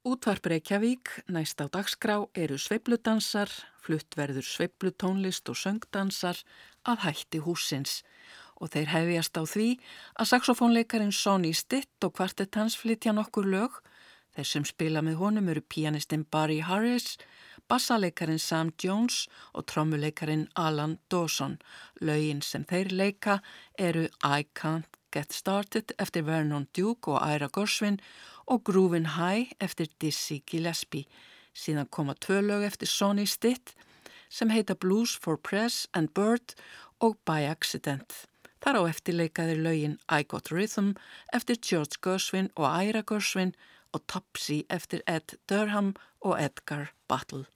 Útvarp Reykjavík, næst á dagskrá eru sveibludansar, fluttverður sveiblutónlist og söngdansar að hætti húsins og þeir hefjast á því að saxofónleikarin Sonny Stitt og kvartett hans flytja nokkur lög. Þeir sem spila með honum eru pianistinn Barry Harris, bassaleikarin Sam Jones og trommuleikarin Alan Dawson. Lögin sem þeir leika eru I Can't Get Started eftir Vernon Duke og Ira Gorsvin og Groovin' High eftir Dizzy Gillespie. Síðan koma tvö lög eftir Sonny Stitt sem heita Blues for Press and Bird og By Accident. Þar á eftir leikaðir lögin I Got Rhythm eftir George Gershwin og Ira Gershwin og Topsy eftir Ed Durham og Edgar Battle.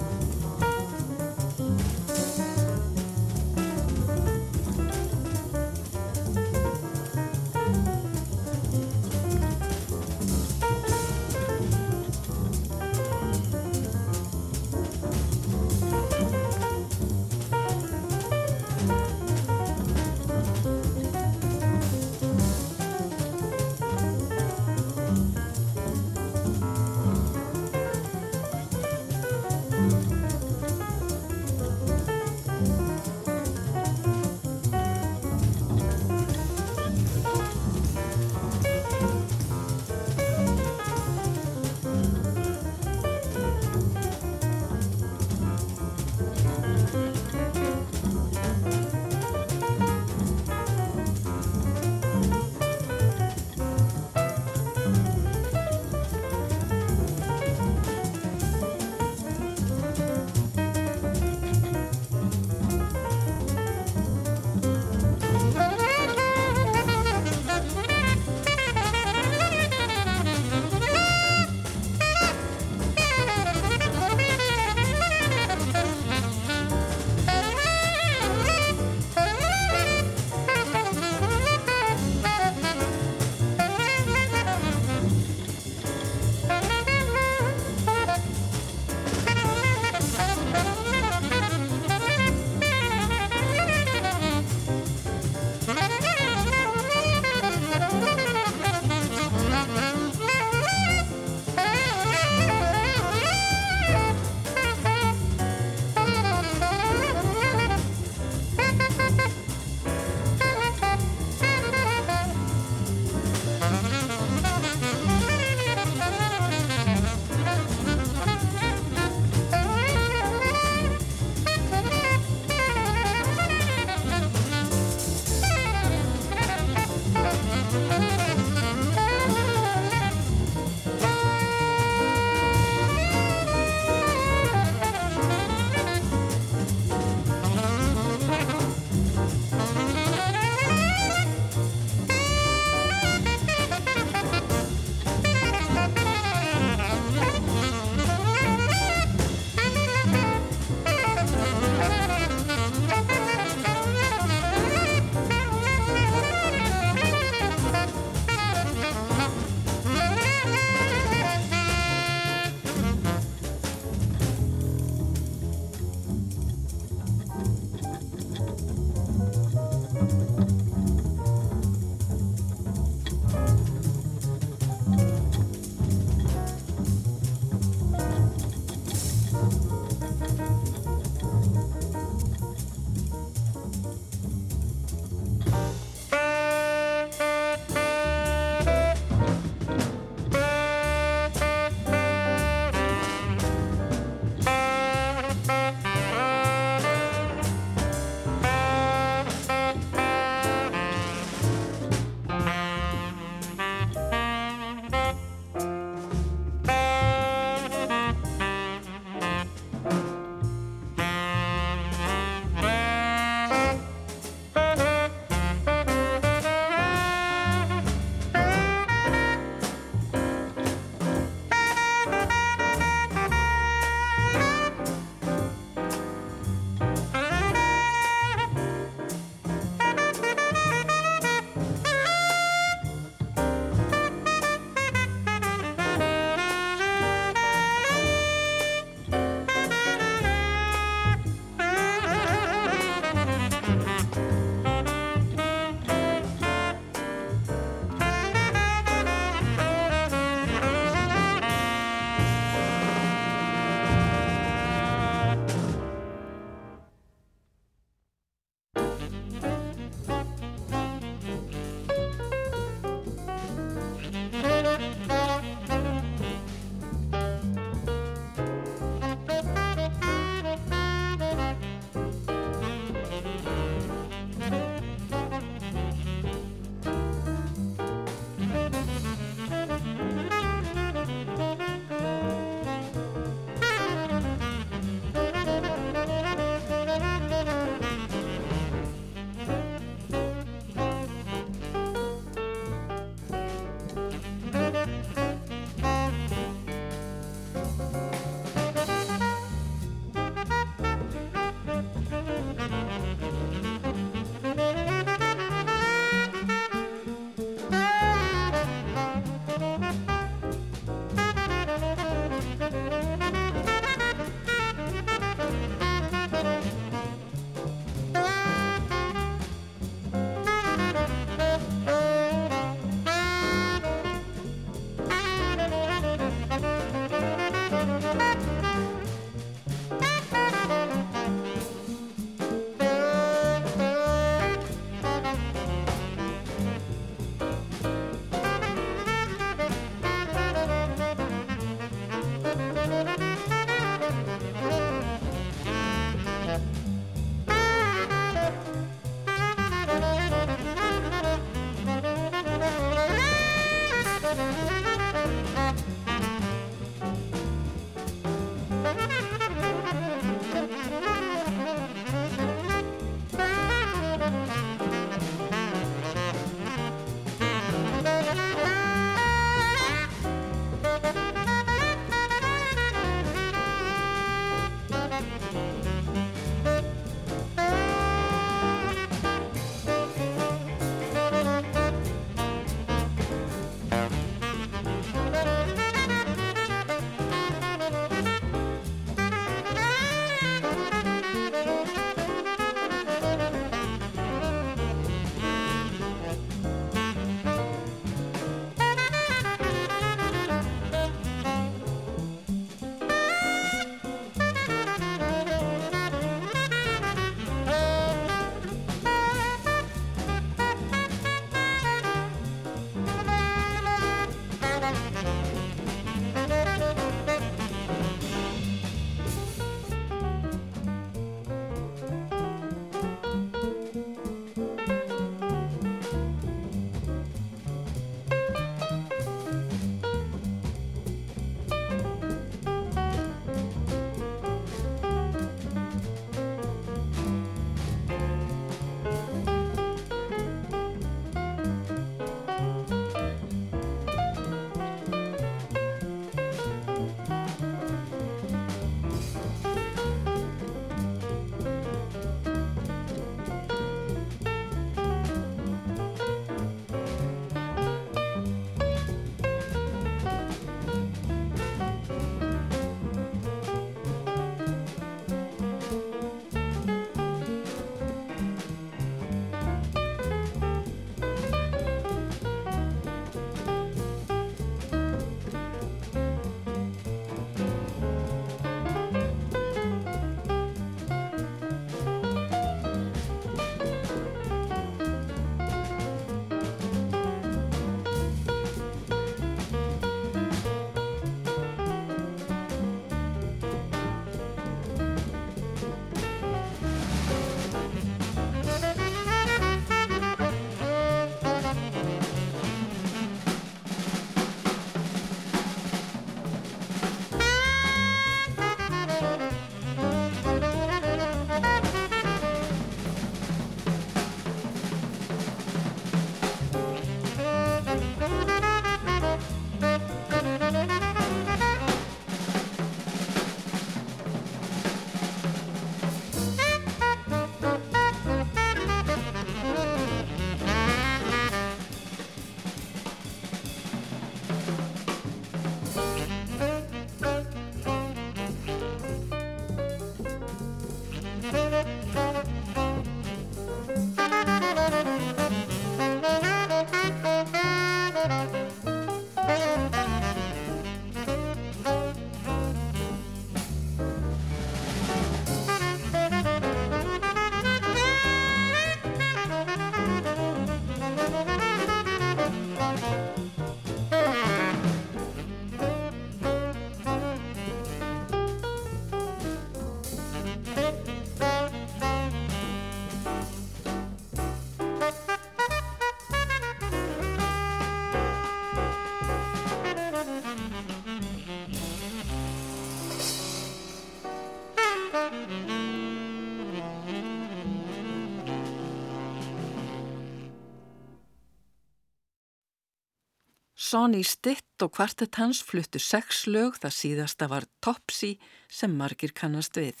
Sonny Stitt og kvartett hans fluttu sex lög, það síðasta var Topsy sem margir kannast við.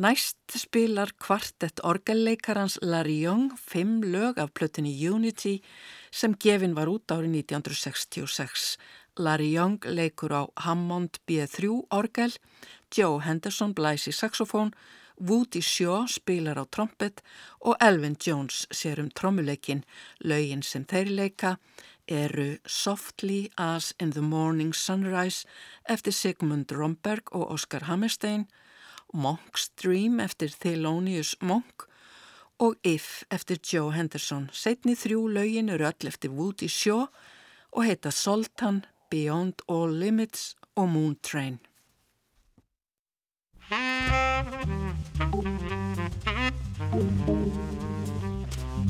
Næst spilar kvartett orgelleikarans Larry Young fimm lög af plötinni Unity sem gefin var út árið 1966. Larry Young leikur á Hammond B3 orgel, Joe Henderson blæs í saxofón, Woody Shaw spilar á trompet og Elvin Jones sér um trommuleikin. Lögin sem þeir leika eru Softly as in the Morning Sunrise eftir Sigmund Romberg og Oscar Hammerstein, Monk's Dream eftir Thelonious Monk og If eftir Joe Henderson. Setni þrjú lögin eru öll eftir Woody Shaw og heita Soltan, Beyond All Limits og Moon Train. Música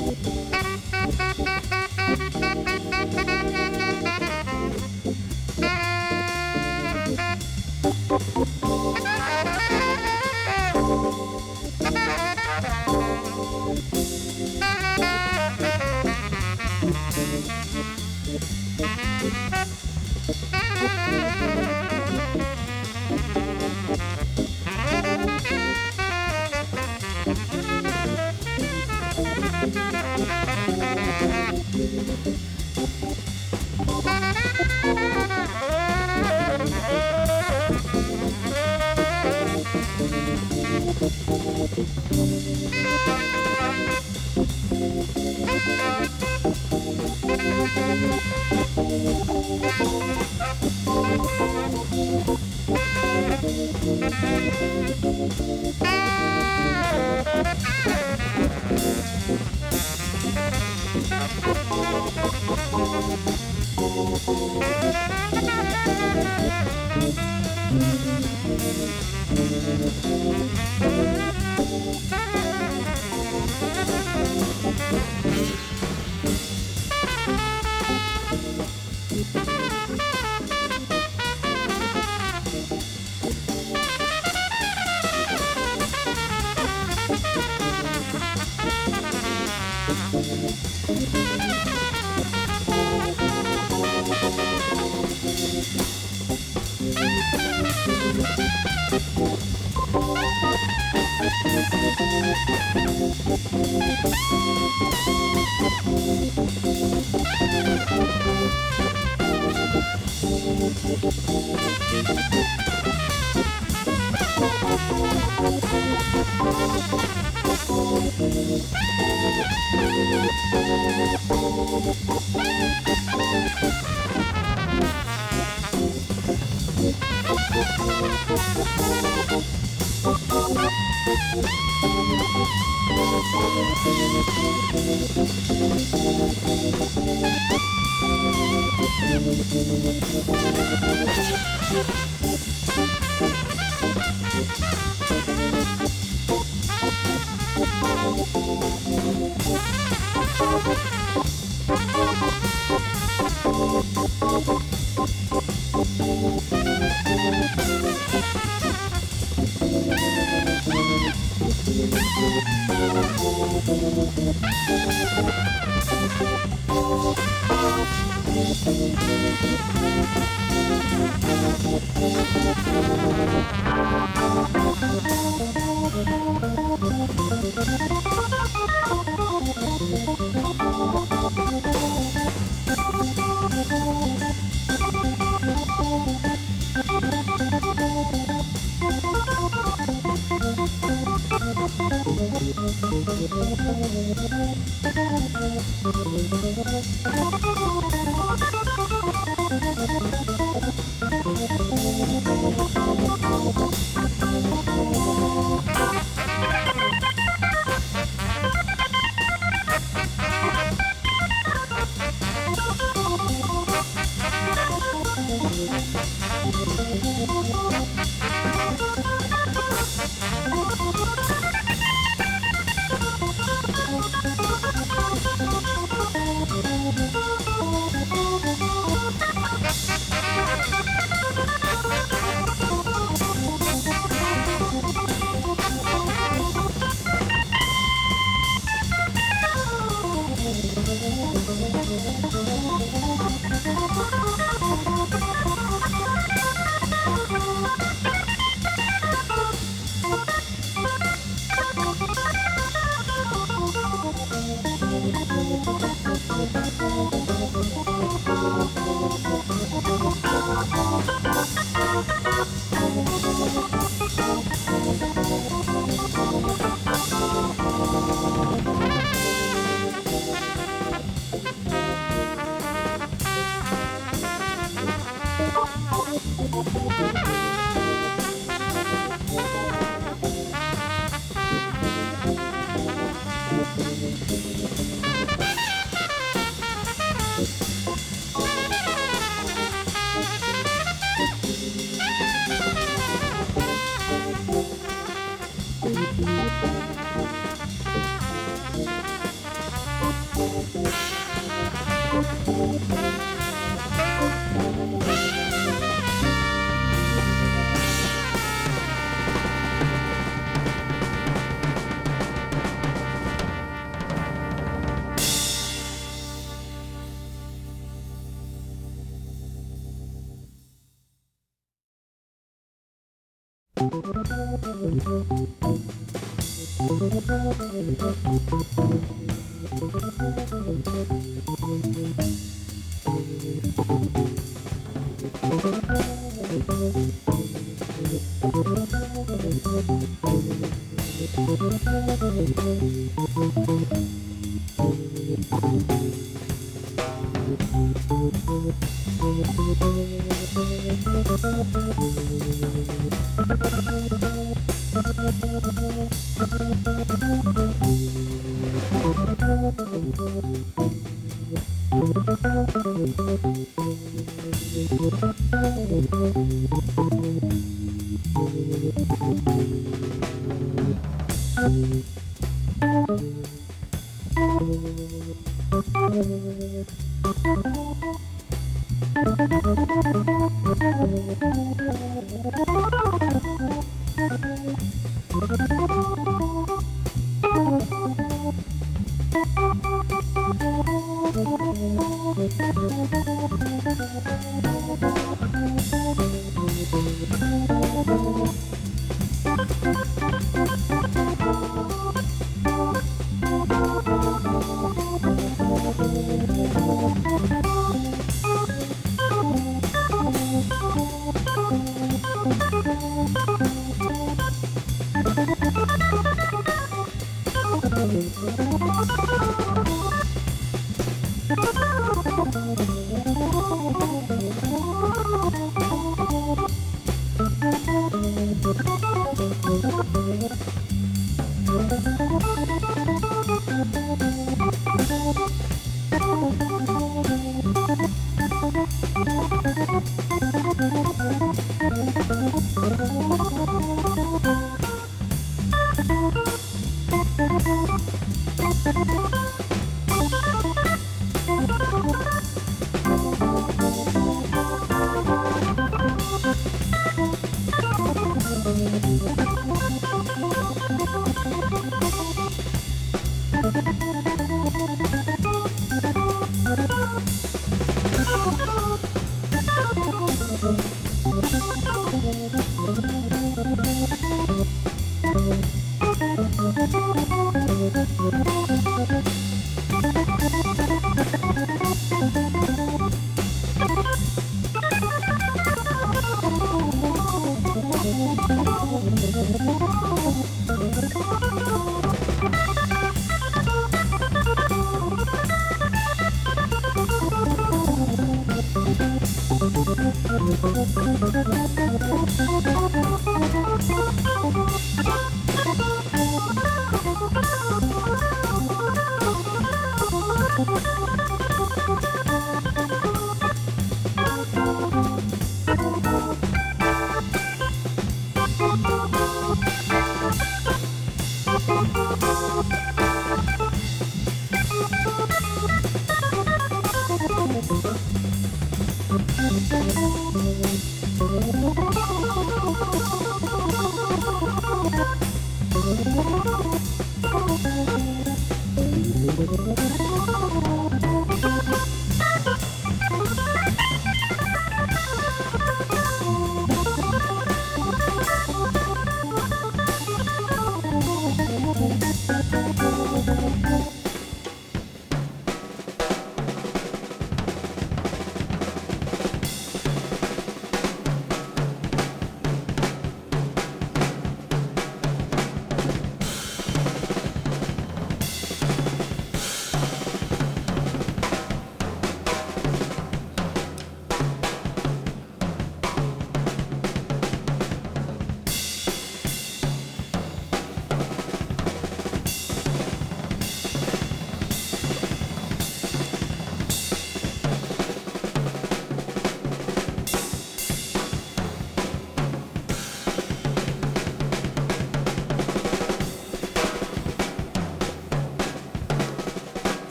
Thank Thank you.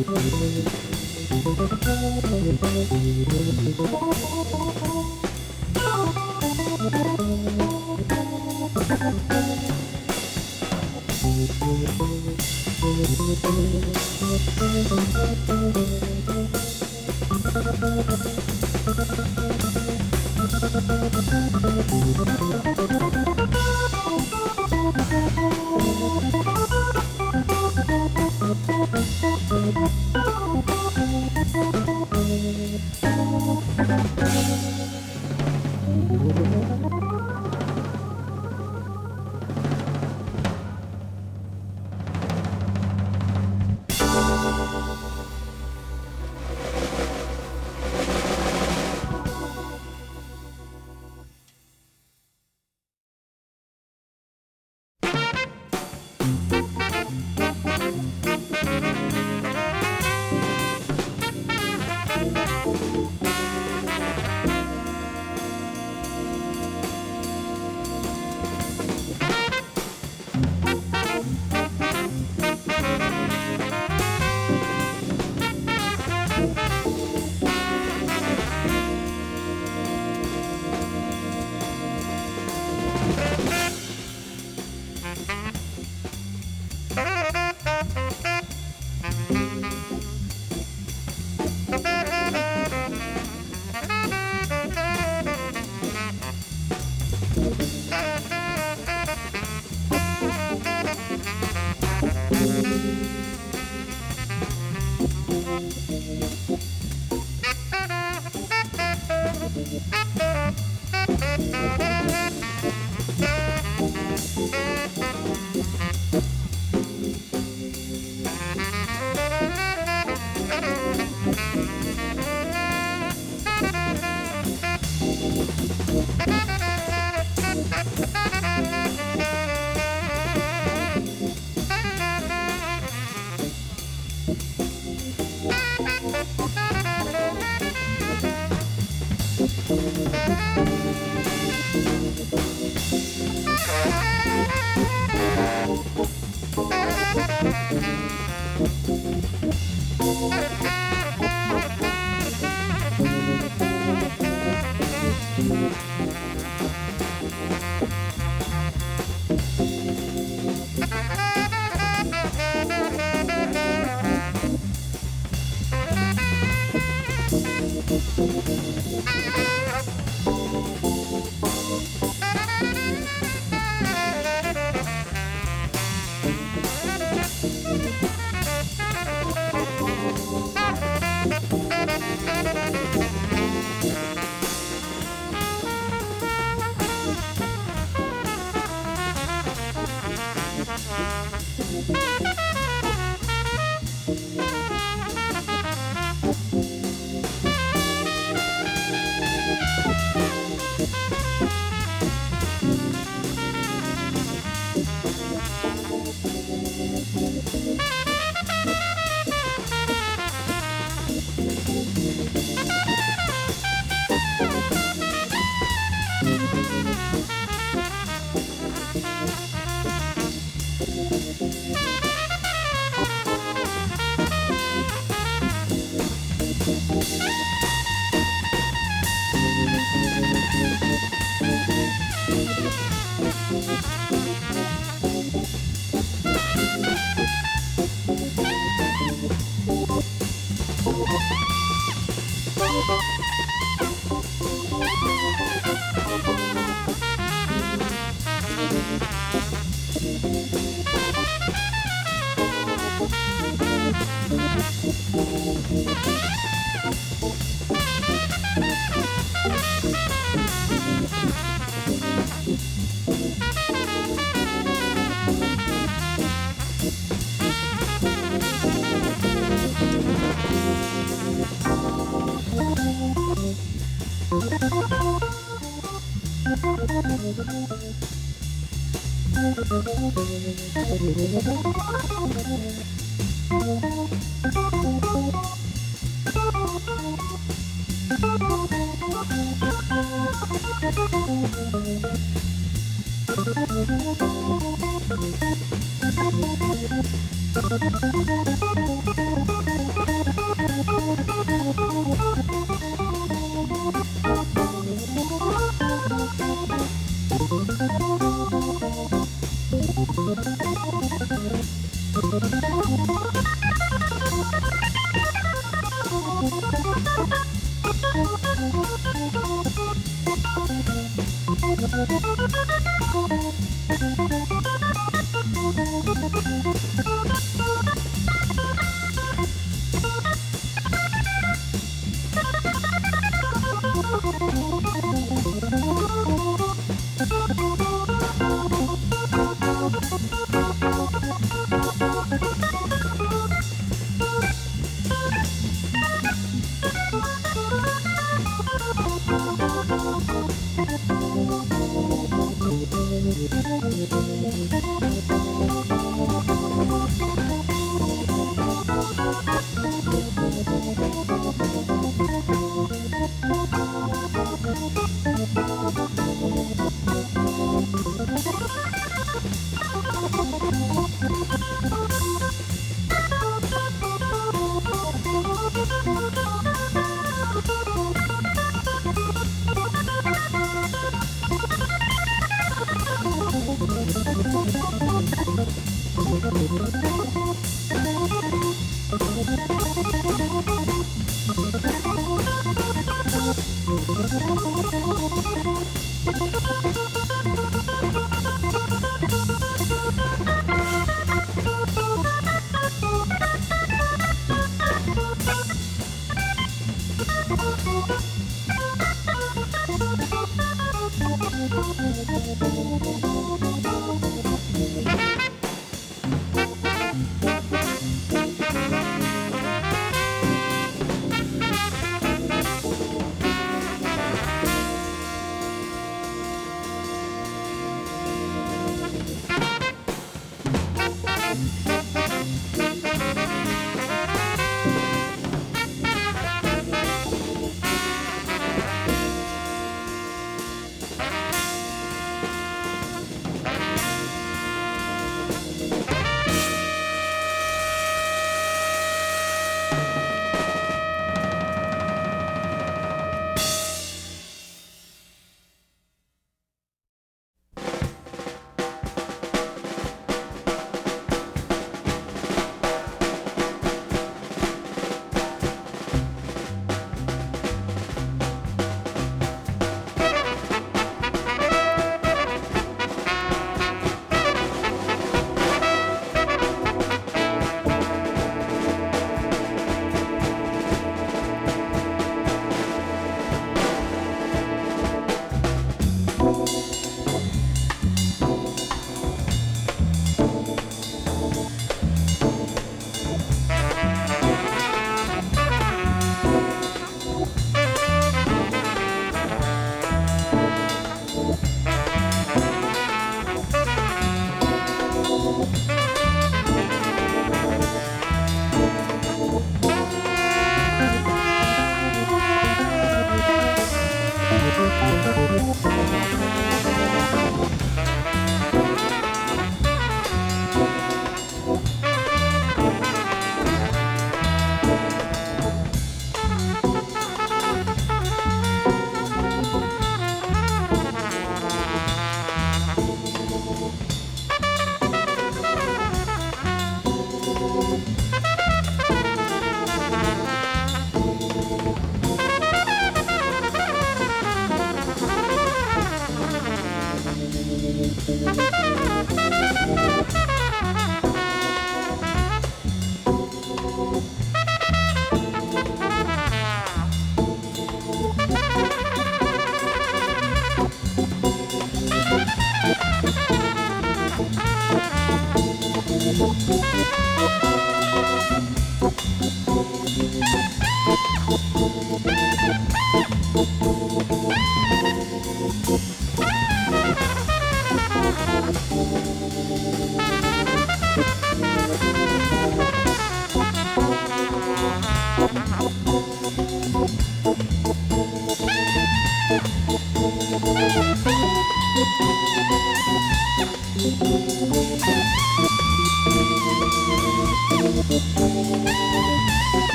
Thank you. you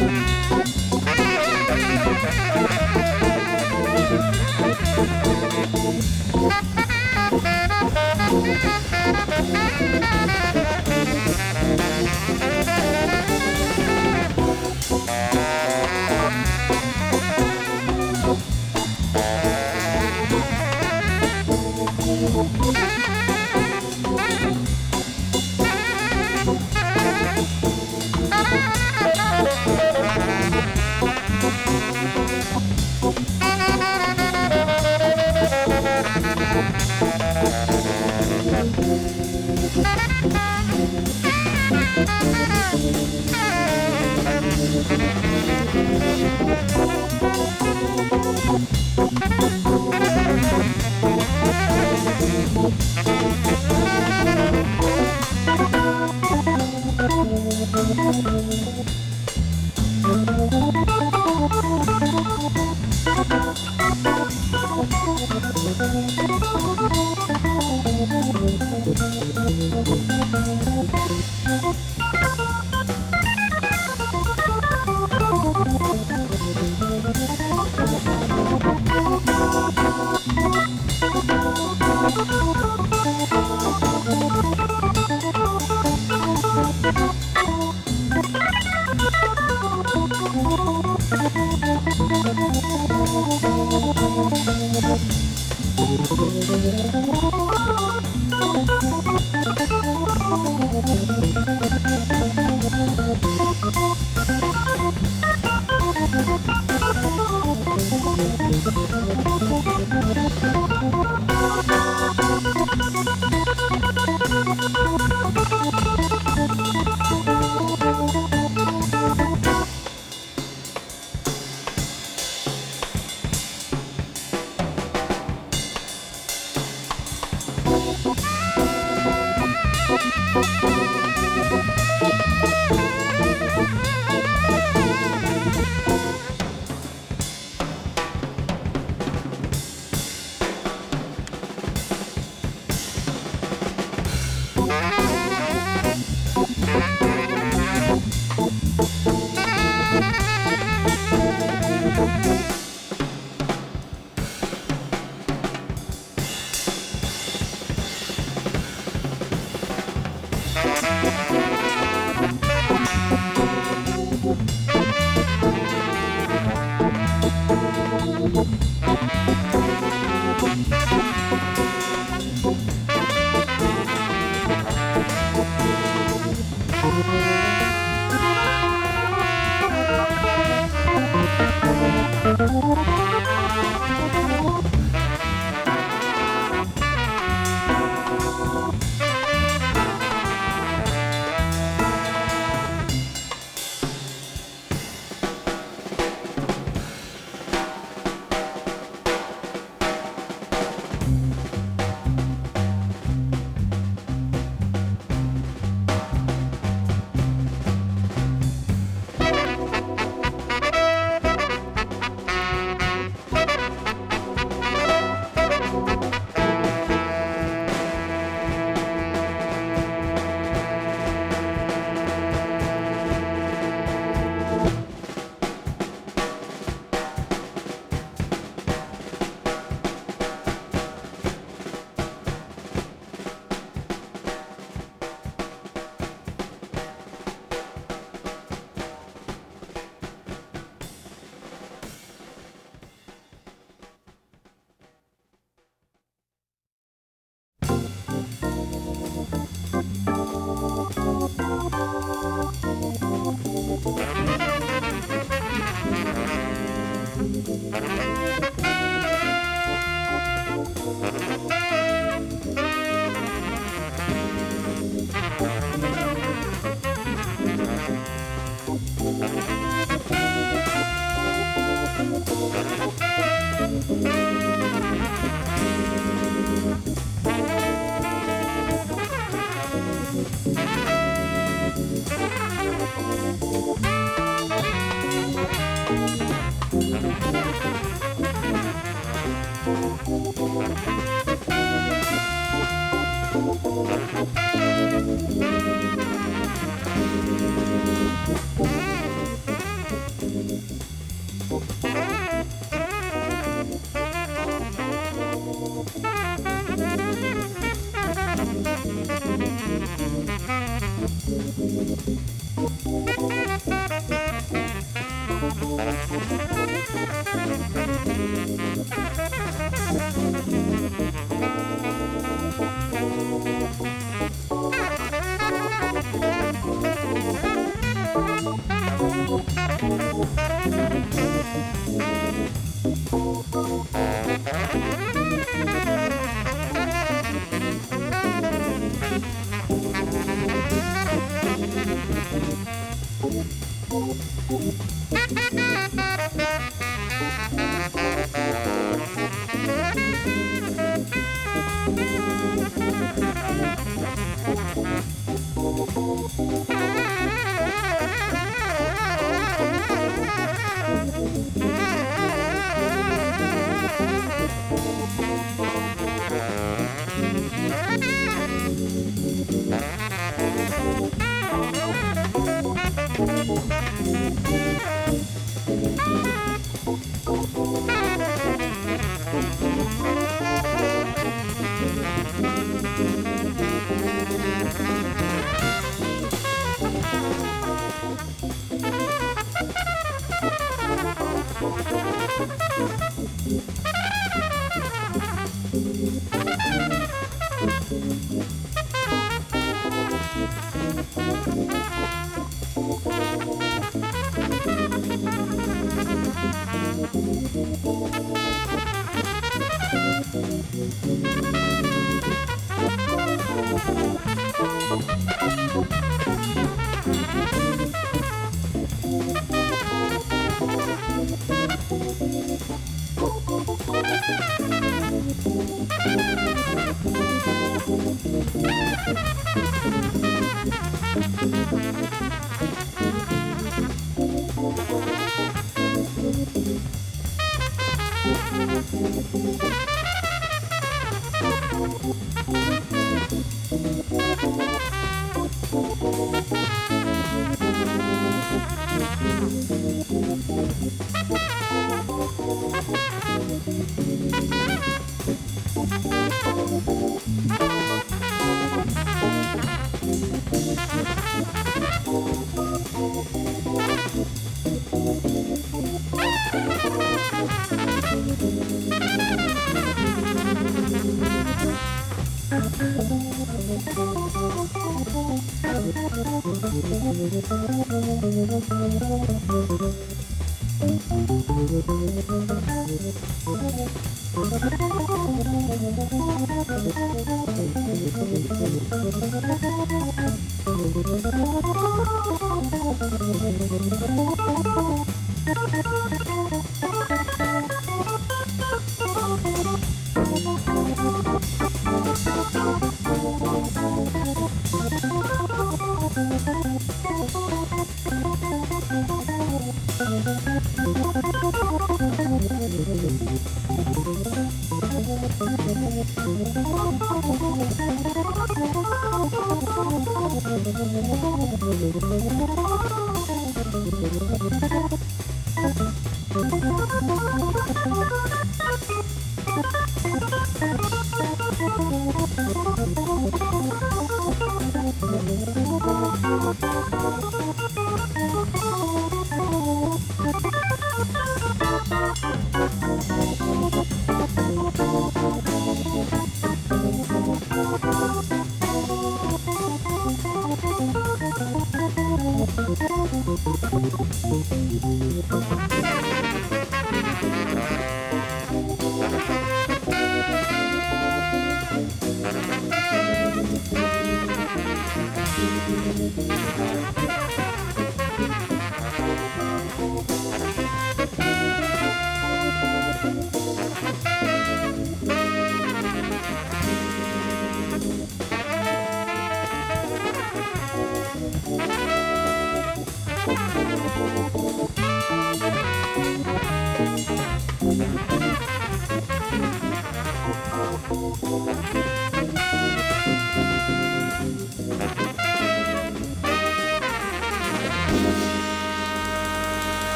嗯。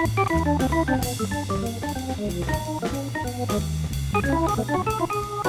ありがうございた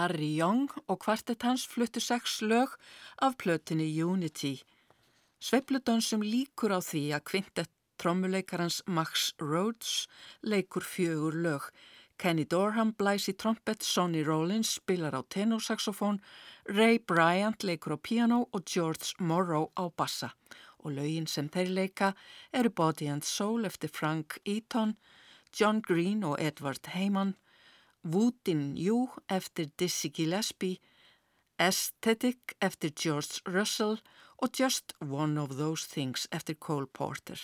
Larry Young og kvartett hans fluttu sex lög af plötinni Unity. Sveipludansum líkur á því að kvintett trommuleikarans Max Rhodes leikur fjögur lög. Kenny Dorham blæs í trompet, Sonny Rollins spilar á tenorsaxofón, Ray Bryant leikur á piano og George Morrow á bassa. Og lögin sem þeir leika eru Body and Soul eftir Frank Eaton, John Green og Edward Heyman, Woodin You eftir Dizzy Gillespie, Aesthetic eftir George Russell og Just One of Those Things eftir Cole Porter.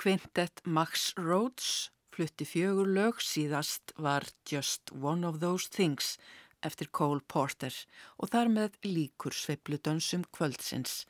Quintet Max Rhodes flutti fjögur lög síðast var Just One of Those Things eftir Cole Porter og þar með líkur sveipludansum kvöldsins